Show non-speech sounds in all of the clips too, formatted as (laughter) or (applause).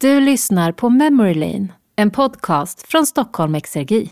Du lyssnar på Memory Lane, en podcast från Stockholm Exergi.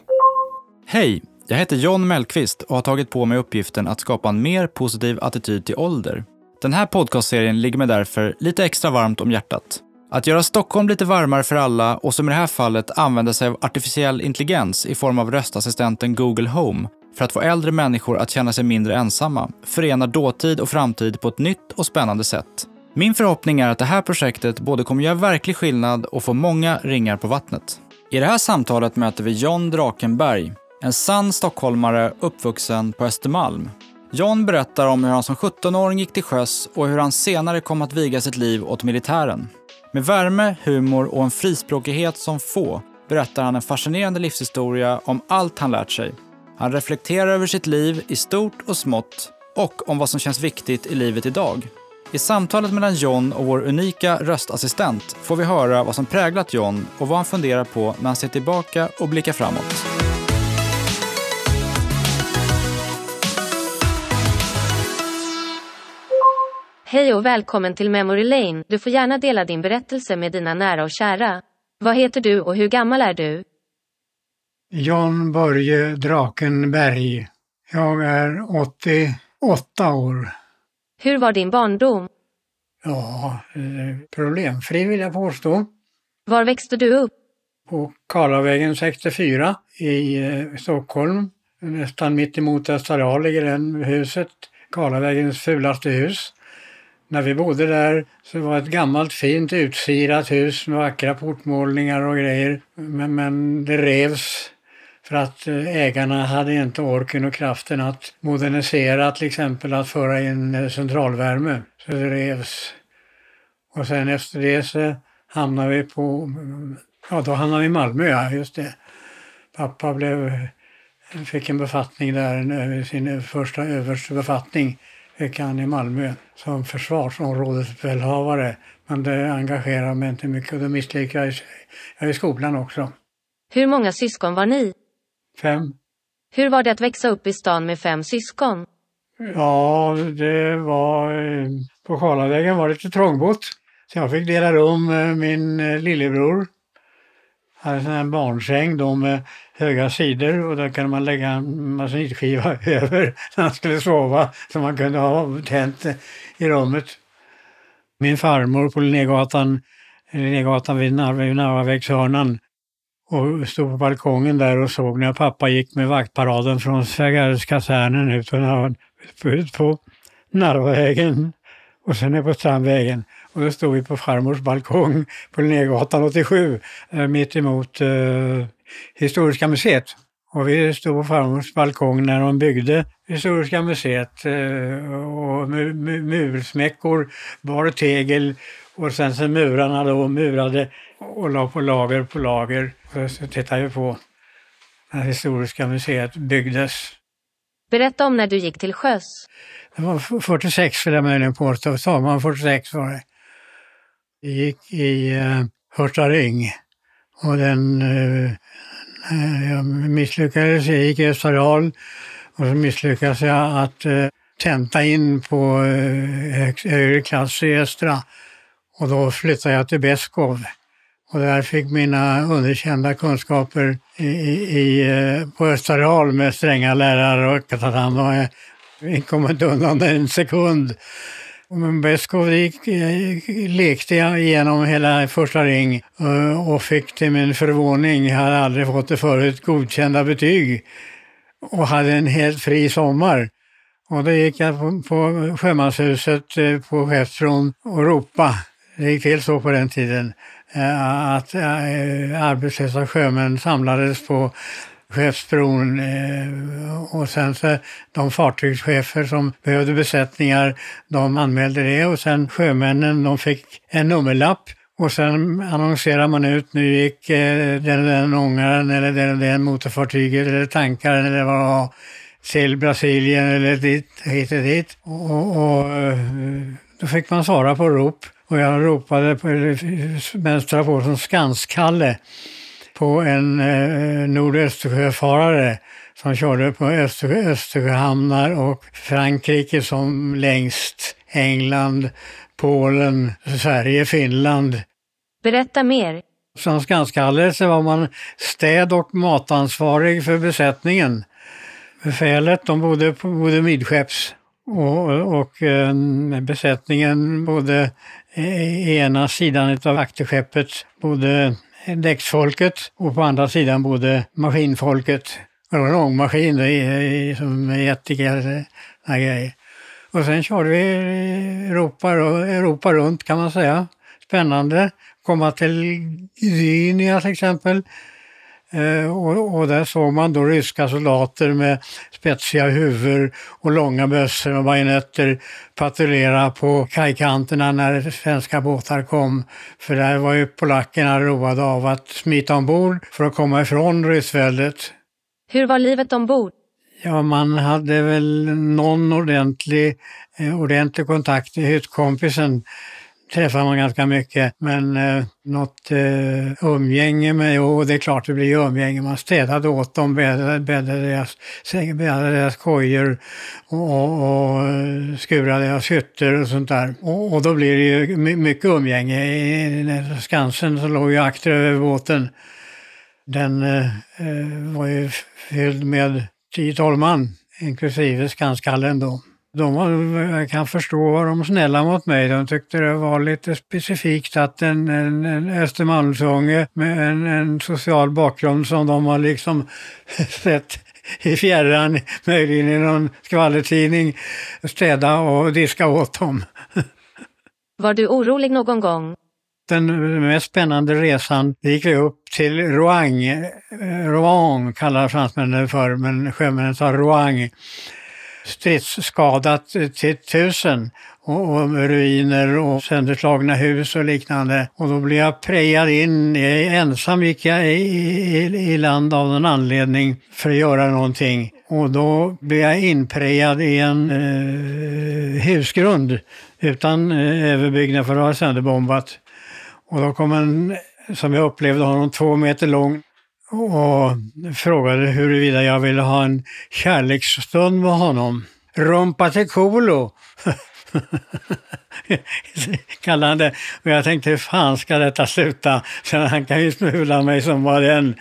Hej, jag heter John Mellqvist och har tagit på mig uppgiften att skapa en mer positiv attityd till ålder. Den här podcastserien ligger mig därför lite extra varmt om hjärtat. Att göra Stockholm lite varmare för alla och som i det här fallet använda sig av artificiell intelligens i form av röstassistenten Google Home för att få äldre människor att känna sig mindre ensamma förenar dåtid och framtid på ett nytt och spännande sätt. Min förhoppning är att det här projektet både kommer göra verklig skillnad och få många ringar på vattnet. I det här samtalet möter vi John Drakenberg, en sann stockholmare uppvuxen på Östermalm. John berättar om hur han som 17-åring gick till sjöss och hur han senare kom att viga sitt liv åt militären. Med värme, humor och en frispråkighet som få berättar han en fascinerande livshistoria om allt han lärt sig. Han reflekterar över sitt liv i stort och smått och om vad som känns viktigt i livet idag. I samtalet mellan John och vår unika röstassistent får vi höra vad som präglat John och vad han funderar på när han ser tillbaka och blickar framåt. Hej och välkommen till Memory Lane. Du får gärna dela din berättelse med dina nära och kära. Vad heter du och hur gammal är du? John Börje Drakenberg. Jag är 88 år. Hur var din barndom? Ja, eh, problemfri vill jag påstå. Var växte du upp? På Karlavägen 64 i eh, Stockholm. Nästan mitt emot Österdal ligger det huset. Karlavägens fulaste hus. När vi bodde där så var det ett gammalt fint utsirat hus med vackra portmålningar och grejer. Men, men det revs för att eh, ägarna hade inte orken och kraften att modernisera till exempel att föra in eh, centralvärme. Så det revs. Och sen efter det så hamnade vi på, mm, ja då hamnade vi i Malmö, ja just det. Pappa blev, fick en befattning där, eh, sin första överste befattning fick han i Malmö som försvarsområdesbefälhavare. Men det engagerade mig inte mycket och då misslyckades jag i skolan också. Hur många syskon var ni? Fem. Hur var det att växa upp i stan med fem syskon? Ja, det var... Eh, på Karlavägen var det lite trångbott. Så jag fick dela rum med min eh, lillebror. Hade en sån här barnsäng då med höga sidor och där kunde man lägga en masonitskiva (laughs) över när han skulle sova. Så man kunde ha tänt i rummet. Min farmor på Linnégatan, Linnégatan vid Narvavägshörnan och stod på balkongen där och såg när pappa gick med vaktparaden från Svägarskasernen ut, ut på Narvavägen och sen ner på Strandvägen. Och då stod vi på farmors balkong på Linnégatan 87 eh, mitt emot eh, Historiska museet. Och vi stod på farmors balkong när de byggde Historiska museet eh, och mursmäckor bar tegel och sen så murarna då murade och la på lager på lager. Så tittade vi på när Historiska museet byggdes. Berätta om när du gick till sjöss. Det var 46 vill jag möjligen påstå. Sommaren 46 var det. Vi gick i uh, Hörtaring och den uh, jag misslyckades. Jag gick i Österdal och så misslyckades jag att uh, tenta in på uh, högre klass i Östra. Och då flyttade jag till Beskov. Och där fick mina underkända kunskaper i, i, eh, på Österhal med stränga lärare och att han var eh, kom inte undan en sekund. Men Beskow eh, lekte jag igenom hela första ring och fick till min förvåning, jag hade aldrig fått det förut, godkända betyg och hade en helt fri sommar. Och då gick jag på, på Sjömanshuset på Skeppsbron och ropade. Det gick till så på den tiden Eh, att eh, arbetslösa sjömän samlades på Skeppsbron eh, och sen så de fartygschefer som behövde besättningar, de anmälde det och sen sjömännen de fick en nummerlapp och sen annonserar man ut, nu gick den och den ångaren eller den och den motorfartyget eller tankaren eller vad det var till Brasilien eller dit, hit och dit. Och, och då fick man svara på rop och jag ropade mönstrade på som Skanskalle på en eh, nordöstersjöfarare som körde på Östersjö, Östersjöhamnar och Frankrike som längst, England, Polen, Sverige, Finland. Berätta mer. Som skanskalle så var man städ och matansvarig för besättningen. Befälet de bodde, bodde midskepps och, och eh, besättningen bodde i ena sidan av akterskeppet bodde däcksfolket och på andra sidan bodde maskinfolket. Det var en ångmaskin som med jättegrejer. Eh, och sen körde vi Europa, Europa runt kan man säga. Spännande. Komma till Gdynia till exempel. Eh, och, och, där såg man då ryska soldater med spetsiga huvud och långa bössor och bajonetter patrullera på kajkanterna när svenska båtar kom. För där var ju polackerna roade av att smita ombord för att komma ifrån ryssväldet. Hur var livet ombord? Ja, man hade väl någon ordentlig, eh, ordentlig kontakt med hyttkompisen träffar man ganska mycket. Men eh, något eh, umgänge med, jo det är klart det blir umgänge. Man städade åt dem, bäddade, bäddade, deras, bäddade deras kojor och, och, och eh, skurade deras hytter och sånt där. Och, och då blir det ju mycket umgänge. I, i Skansen så låg ju akter över båten. Den eh, eh var ju fylld med 10-12 man, inklusive skanskallen då. De jag kan förstå var de snälla mot mig. De tyckte det var lite specifikt att en, en, en Östermalmsunge med en, en social bakgrund som de har liksom (laughs) sett i fjärran, möjligen i någon skvallertidning, städa och diska åt dem. (laughs) Var du orolig någon gång? Den mest spännande resan gick vi upp till Rouen, Rouen kallar fransmännen för, men sjömännen sa Rouen stridsskadat till tusen och, och ruiner och sönderslagna hus och liknande. Och då blev jag prejad in, ensam gick jag i, i, i land av någon anledning för att göra någonting. Och då blev jag inprejad i en eh, husgrund utan eh, överbyggnad för att ha sönderbombat. Och då kom en, som jag upplevde honom, två meter lång och frågade huruvida jag ville ha en kärleksstund med honom. Rumpa till kolo, (laughs) kallade han det. Och jag tänkte, hur fan ska detta sluta? Så han kan ju smula mig som var den.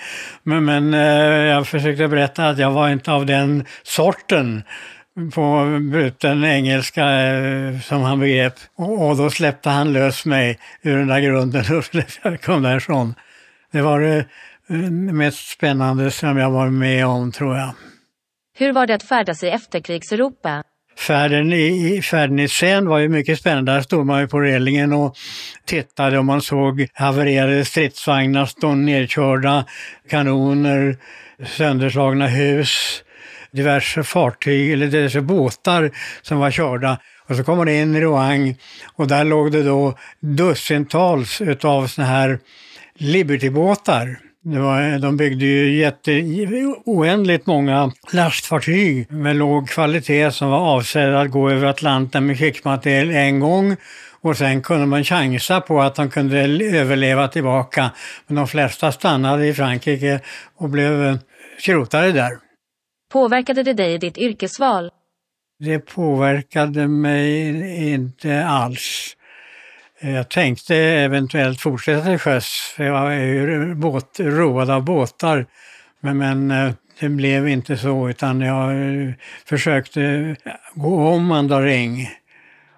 Men, men eh, jag försökte berätta att jag var inte av den sorten på bruten engelska eh, som han begrep. Och, och, då släppte han lös mig ur den där grunden och (laughs) jag kom därifrån. Det var det mest spännande som jag var med om tror jag. Hur var det att färdas i efterkrigseuropa? Färden i, färden i Seine var ju mycket spännande. Där stod man ju på relingen och tittade och man såg havererade stridsvagnar stå nedkörda, kanoner, sönderslagna hus, diverse fartyg eller diverse båtar som var körda. Och så kom man in i Rouen och där låg det då dussintals utav sådana här Libertybåtar det var, de byggde ju jätte, oändligt många lastfartyg med låg kvalitet som var avsedda att gå över Atlanten med krigsmateriel en gång och sen kunde man chansa på att de kunde överleva tillbaka. Men de flesta stannade i Frankrike och blev skrotade där. Påverkade det dig i ditt yrkesval? Det påverkade mig inte alls. Eh, jag tänkte eventuellt fortsätta till sjöss, för jag är ju båt, road av båtar. Men, men eh, det blev inte så, utan jag eh, försökte gå om Mandaring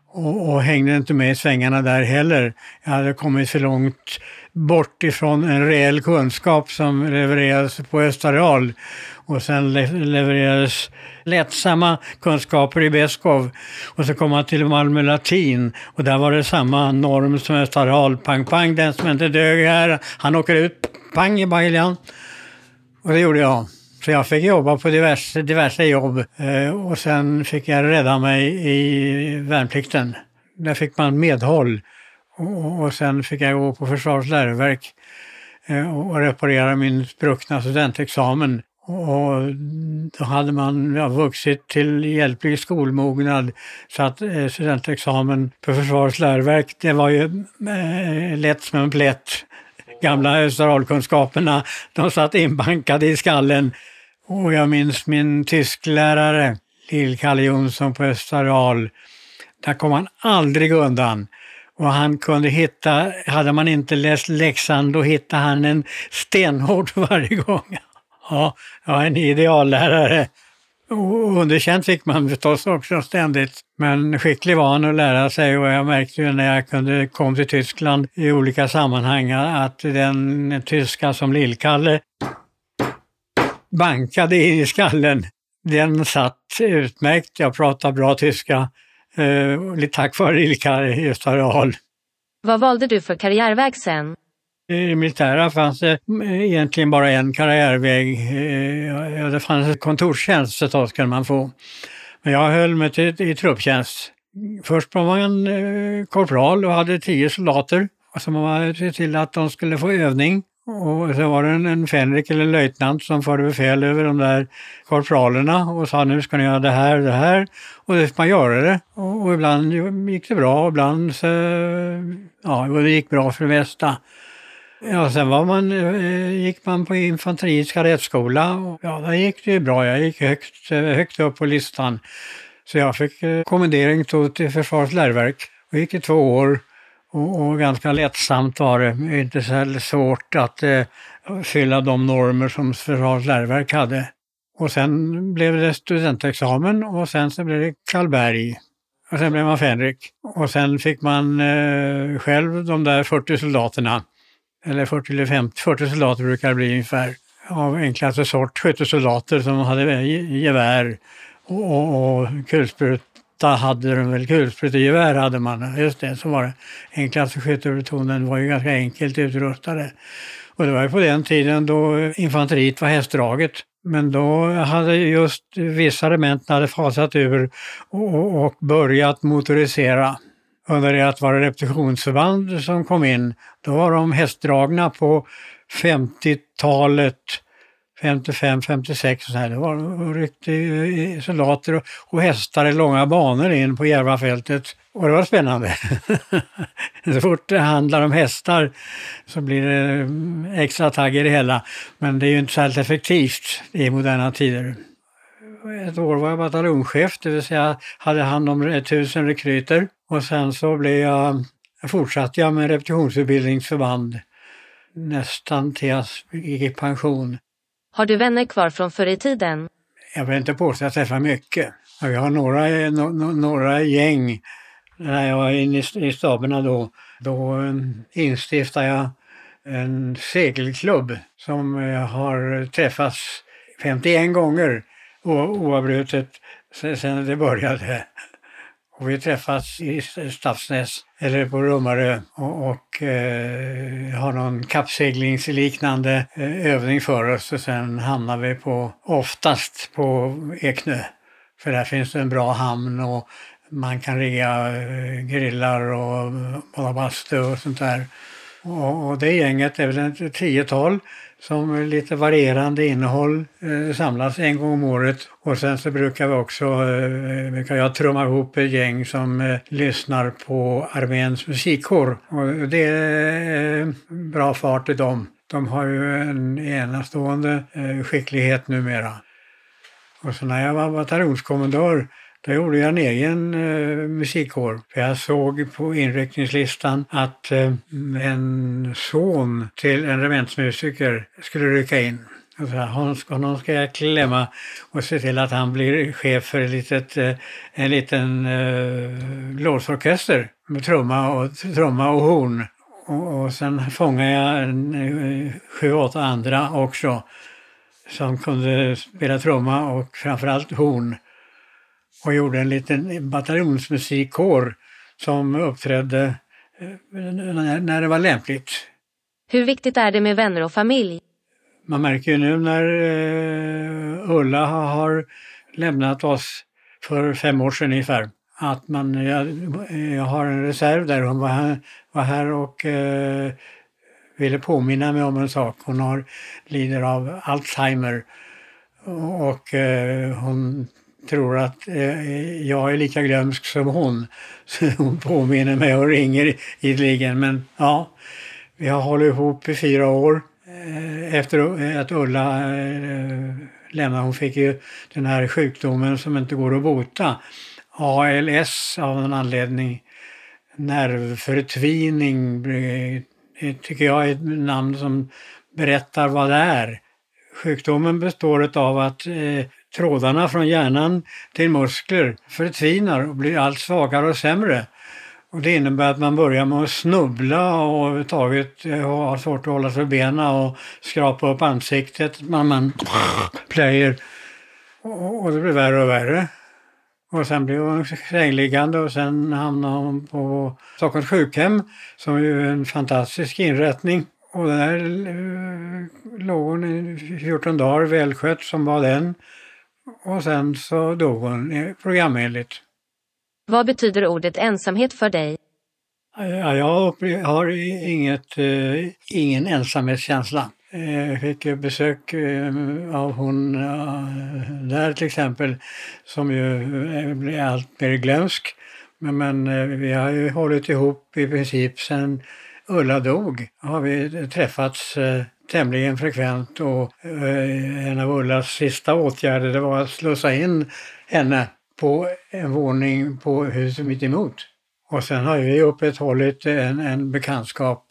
och, och hängde inte med i svängarna där heller. Jag hade kommit för långt bort ifrån en reell kunskap som levererades på Östareal och sen levererades lättsamma kunskaper i Beskov. Och så kom man till Malmö latin och där var det samma norm som Östaral. Pang, pang, den som inte dög här, han åker ut, pang i bajlan. Och det gjorde jag. Så jag fick jobba på diverse, diverse jobb eh, och sen fick jag rädda mig i värnplikten. Där fick man medhåll och, och sen fick jag gå på Försvarets läroverk eh, och reparera min spruckna studentexamen. Och då hade man ja, vuxit till hjälplig skolmognad så att eh, studentexamen på Försvarets läroverk, det var ju eh, lätt som en plätt. Gamla österalkunskaperna, de satt inbankade i skallen. Och jag minns min tysklärare, Lill-Kalle Jonsson på Österal. Där kom han aldrig undan. Och han kunde hitta, hade man inte läst läxan, då hittade han en stenhård (laughs) varje gång. Ja, ja en ideallärare. Och underkänt fick man förstås också ständigt. Men skicklig var han att lära sig och jag märkte ju när jag kunde, kom till Tyskland i olika sammanhang att den tyska som Lillkalle bankade in i skallen, den satt utmärkt. Jag pratade bra tyska, eh, tack vare Lillkalle Gösta Rahl. Vad valde du för karriärväg sen? I det militära fanns det egentligen bara en karriärväg. Eh, det fanns kontorstjänst förstås kan man få. Men jag höll mig till, i trupptjänst. Först var man eh, korpral och hade tio soldater. Och så man se till att de skulle få övning. Och så var det en, en fänrik eller löjtnant som förde befäl över de där korpralerna och sa nu ska ni göra det här och det här. Och det fick man göra det. Och, och ibland gick det bra och ibland så, ja, det gick bra för det mesta. Ja, sen var man, eh, gick man på infanteriets kadettskola ja, där gick det ju bra. Jag gick högt, eh, högt upp på listan. Så jag fick eh, kommendering till Försvarets läroverk och gick i två år. Och, och, ganska lättsamt var det, inte så svårt att eh, fylla de normer som Försvarets läroverk hade. Och sen blev det studentexamen och sen så blev det Karlberg. Och sen blev man fänrik. Och sen fick man eh, själv de där 40 soldaterna eller 40 eller 50, 40 soldater brukar det bli ungefär, av enklaste sort, skyttesoldater som hade eh, gevär och, och, och kulspruta hade de väl, kulsprutegevär hade man, just det, så var det. Enklaste skytteplutonen var ju ganska enkelt utrustade. Och det var ju på den tiden då infanteriet var hästdraget. Men då hade just vissa rementen hade fasat ur och, och börjat motorisera. Under det att det var repetitionsförband som kom in, då var de hästdragna på 50-talet, 55, 56 och så här. Det var ryckte soldater och hästar i långa banor in på Järvafältet. Och det var spännande. (laughs) så fort det handlar om hästar så blir det eh, extra tagg i det hela. Men det är ju inte särskilt effektivt i moderna tider. Ett år var jag bataljonschef, det vill säga hade hand om tusen rekryter. Och sen så blev jag, fortsatte jag med repetitionsutbildningsförband nästan till jag gick i pension. Har du vänner kvar från förr i tiden? Jag vill inte påstå att jag träffar mycket. Jag har några, no, några gäng. När jag var inne i staberna då, då um, instiftade jag en segelklubb som eh, har träffats 51 gånger oavbrutet sedan det började. Och vi träffas i Stadsnäs eller på Rummarö och, och eh, har någon kappseglingsliknande eh, övning för oss och sen hamnar vi på, oftast på Eknö. För där finns det en bra hamn och man kan rigga eh, grillar och hålla bastu och sånt där. Och, och det gänget är väl ett tiotal som med lite varierande innehåll eh, samlas en gång om året. Och sen så brukar vi också, eh, brukar jag trumma ihop ett gäng som eh, lyssnar på arméns musikkår. Och det är eh, bra fart i dem. De har ju en enastående eh, skicklighet numera. Och så när jag var bataljonskommendör då gjorde jag en egen eh, musikkår. För jag såg på inryckningslistan att eh, en son till en regementsmusiker skulle rycka in. Och så honom, honom ska jag klämma och se till att han blir chef för ett litet, eh, en liten eh, blåsorkester med trumma och, trumma och horn. Och, och sen fångade jag en, eh, sju, åtta andra också som kunde spela trumma och framförallt horn och gjorde en liten bataljonsmusikkår som uppträdde eh, när det var lämpligt. Hur viktigt är det med vänner och familj? Man märker ju nu när uh, Ulla har lämnat oss för fem år sedan ungefär att man, jag, jag har en reserv där. Hon var här, var här och uh, ville påminna mig om en sak. Hon har, lider av Alzheimer och uh, hon tror att eh, jag är lika glömsk som hon. (laughs) Så hon påminner mig och ringer ideligen. Men ja, vi har hållit ihop i fyra år eh, efter eh, att Ulla eh, lämnade. Hon fick ju den här sjukdomen som inte går att bota. ALS av någon anledning. nervförtvining eh, eh, tycker jag är ett namn som berättar vad det är. Sjukdomen består av att eh, trådarna från hjärnan till muskler förtvinar och blir allt svagare och sämre. Och det innebär att man börjar med att snubbla och överhuvudtaget eh, ha har svårt att hålla sig på benen och skrapa upp ansiktet. Man, man plöjer. Och, och det blir värre och värre. Och sen blev hon sängliggande och sen hamnade hon på Stockholms sjukhem som ju är en fantastisk inrättning. Och där eh, låg hon i 14 dagar välskött som var den. Och sen så dog hon programenligt. Vad betyder ordet ensamhet för dig? Ja, jag har inget, eh, ingen ensamhetskänsla. Jag eh, fick besök eh, av hon där till exempel som ju blir allt mer glömsk. Men, men vi har ju hållit ihop i princip sedan Ulla dog. Har vi träffats tämligen frekvent och eh, en av Ullas sista åtgärder det var att slussa in henne på en våning på huset mitt emot. Och sen har vi upprätthållit en, en bekantskap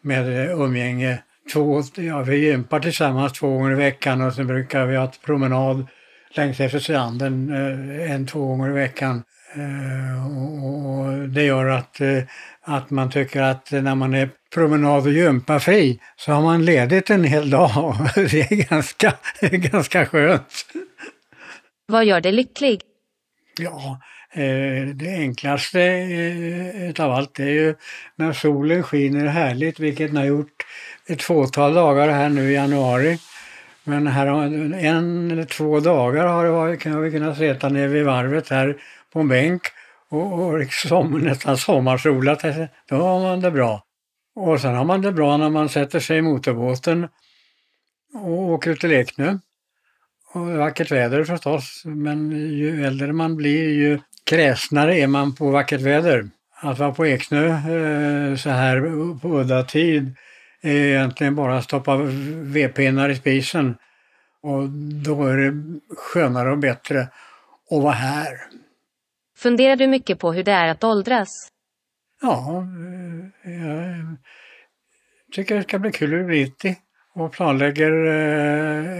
med umgänge. Två, ja, vi gympar tillsammans två gånger i veckan och sen brukar vi ha ett promenad längs efter stranden eh, en, två gånger i veckan. Eh, och det gör att, att man tycker att när man är promenad och gympafri så har man ledigt en hel dag. (laughs) Det är ganska, ganska skönt. Vad gör dig lycklig? Ja, eh, det enklaste eh, utav allt är ju när solen skiner härligt, vilket den har gjort ett fåtal dagar här nu i januari. Men här en eller två dagar har det varit, kan vi kunnat sitta nere vid varvet här på en bänk och, och liksom (laughs) nästan sommarsolat. Då har man det bra. Och sen har man det bra när man sätter sig i motorbåten och åker ut till Eknö. Och vackert väder förstås, men ju äldre man blir ju kräsnare är man på vackert väder. Att vara på Eknö eh, så här på udda tid är egentligen bara att stoppa vedpinnar i spisen. Och då är det skönare och bättre att vara här. Funderar du mycket på hur det är att åldras? Ja, jag tycker det ska bli kul att bli 90 och planlägger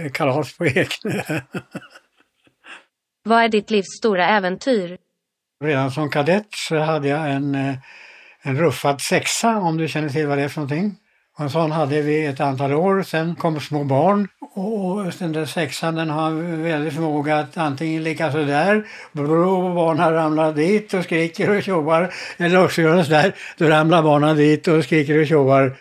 eh, kalas på Eknö. (laughs) Vad är ditt livs stora äventyr? Redan som kadett så hade jag en, eh, en ruffad sexa, om du känner till vad det är för någonting. Och en sån hade vi ett antal år, sen kom små barn. Och den där sexan den har väldigt förmåga att antingen ligga sådär, och barnen ramlar dit och skriker och tjoar, eller också gör den sådär, då ramlar barnen dit och skriker och tjoar.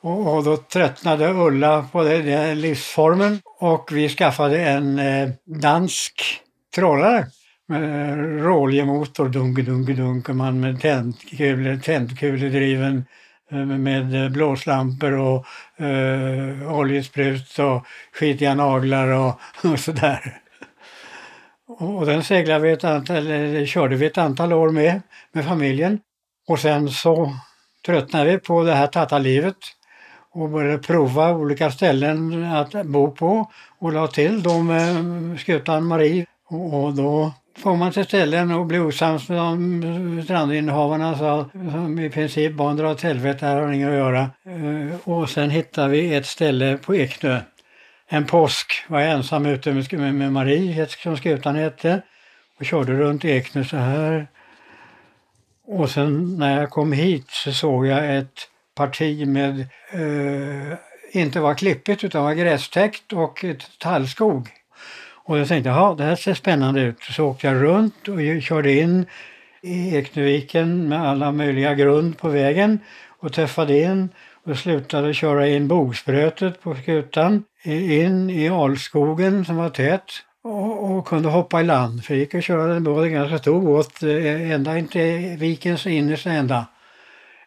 Och, och då tröttnade Ulla på den, den livsformen. Och vi skaffade en eh, dansk trålare med råljemotor, dunk, dunk, dunk, och man med tändkulor, tändkuledriven Eh, med eh, blåslampor och eh, oljesprut och skitiga naglar och, (laughs) och sådär. Och den seglade vi ett antal, eller körde vi ett antal år med, med familjen. Och sen så tröttnade vi på det här tattarlivet och började prova olika ställen att bo på och la till då med skutan Marie. Och då får man till ställen och blir osams med de strandinnehavarna så, som i princip barn drar åt helvete, här har inget att göra. Eh, och sen hittade vi ett ställe på Eknö. En påsk var jag ensam ute med, med Marie, som skutan hette, och körde runt Eknö så här. Och sen när jag kom hit så såg jag ett parti med eh, inte var klippigt utan var grästäckt och ett tallskog. Och jag tänkte, ja det här ser spännande ut. Så åkte jag runt och körde in i Ekneviken med alla möjliga grund på vägen och träffade in och slutade köra in bogsprötet på skutan in i alskogen som var tät och, och, kunde hoppa i land. För det gick att köra en båt, en ganska stor båt, eh, ända in till vikens innersta ända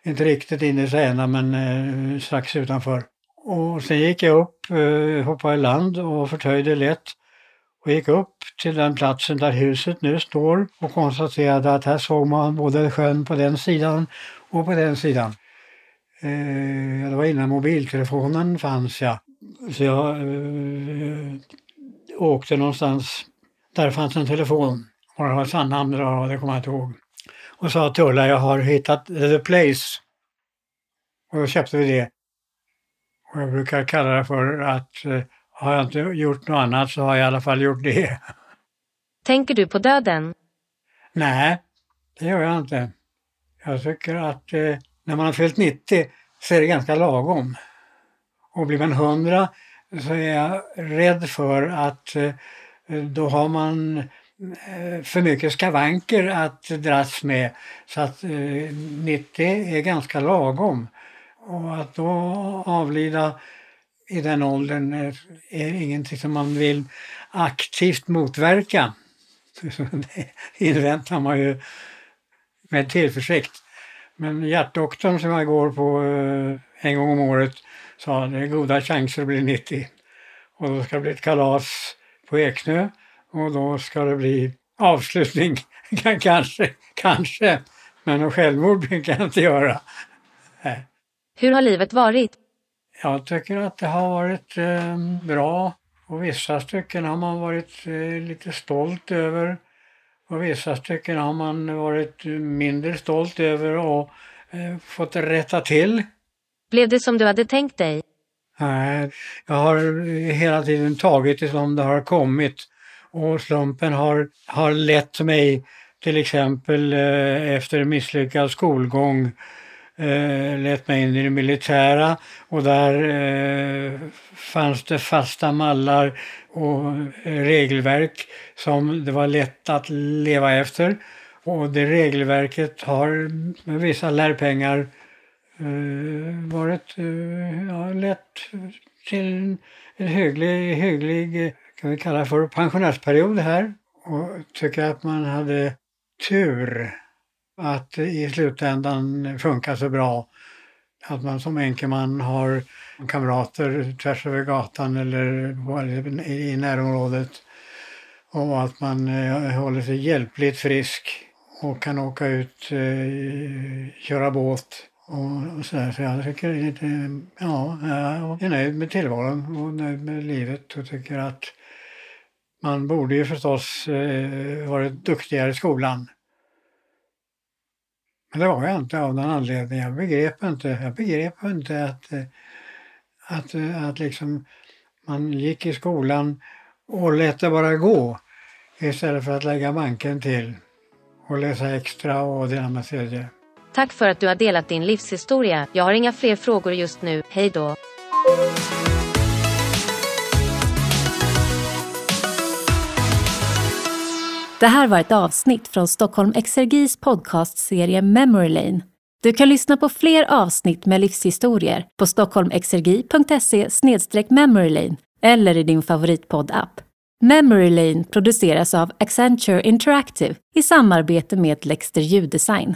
inte riktigt innersta ända men eh, strax utanför. Och sen gick jag upp, eh, hoppade i land och förtöjde lätt och gick upp till den platsen där huset nu står och konstaterade att här såg man både sjön på den sidan och på den sidan. Eh, det var innan mobiltelefonen fanns ja. Så jag eh, åkte någonstans, där fanns en telefon. Och det var Sandhamn, det kommer jag inte ihåg. och sa till Ulla, jag har hittat The Place. Och då köpte vi det. Och jag brukar kalla det för att eh, har jag inte gjort något annat så har jag i alla fall gjort det. Tänker du på döden? Nej, det gör jag inte. Jag tycker att eh, när man har fyllt 90 så är det ganska lagom. Och blir man 100 så är jag rädd för att eh, då har man eh, för mycket skavanker att dras med. Så att eh, 90 är ganska lagom. Och att då avlida i den åldern är, är ingenting som man vill aktivt motverka. (laughs) Det inväntar man ju med tillförsikt. Men hjärtdoktorn som jag går på eh, en gång om året sa det är goda chanser att bli 90. Och då ska det bli ett kalas på Eknö och då ska det bli avslutning. (laughs) kanske, kanske. Men något självmord brukar jag inte göra. Hur har livet varit? Jag tycker att det har varit eh, bra. Och vissa stycken har man varit eh, lite stolt över. Och vissa stycken har man varit mindre stolt över och eh, fått rätta till. Blev det som du hade tänkt dig? Nej, jag har hela tiden tagit det som det har kommit. Och slumpen har, har lett mig till exempel eh, efter misslyckad skolgång eh, lät mig in i det militära och där eh, fanns det fasta mallar och eh, regelverk som det var lätt att leva efter. Och det regelverket har med vissa lärpengar eh, varit eh, ja, lett till en, en hygglig, hygglig, kan vi kalla för pensionärsperiod här. Och tycker att man hade tur att i slutändan funkar så bra. Att man som enkelman har kamrater tvärs över gatan eller i närområdet. Och att man eh, håller sig hjälpligt frisk och kan åka ut, eh, köra båt och så där. Så jag tycker lite, ja, jag är nöjd med tillvaron och nöjd med livet och tycker att man borde ju förstås eh, varit duktigare i skolan. Men det var jag inte av någon anledning. Jag begrep inte, jag begrep inte att, eh, att, eh, att liksom man gick i skolan och lät det bara gå istället för att lägga manken till och läsa extra och dela med tredje. Tack för att du har delat din livshistoria. Jag har inga fler frågor just nu. Hej då! Det här var ett avsnitt från Stockholm Exergis podcastserie Memory Lane. Du kan lyssna på fler avsnitt med livshistorier på stockholmexergi.se memorylane eller i din favoritpoddapp. Memory Lane produceras av Accenture Interactive i samarbete med Lexter Ljuddesign.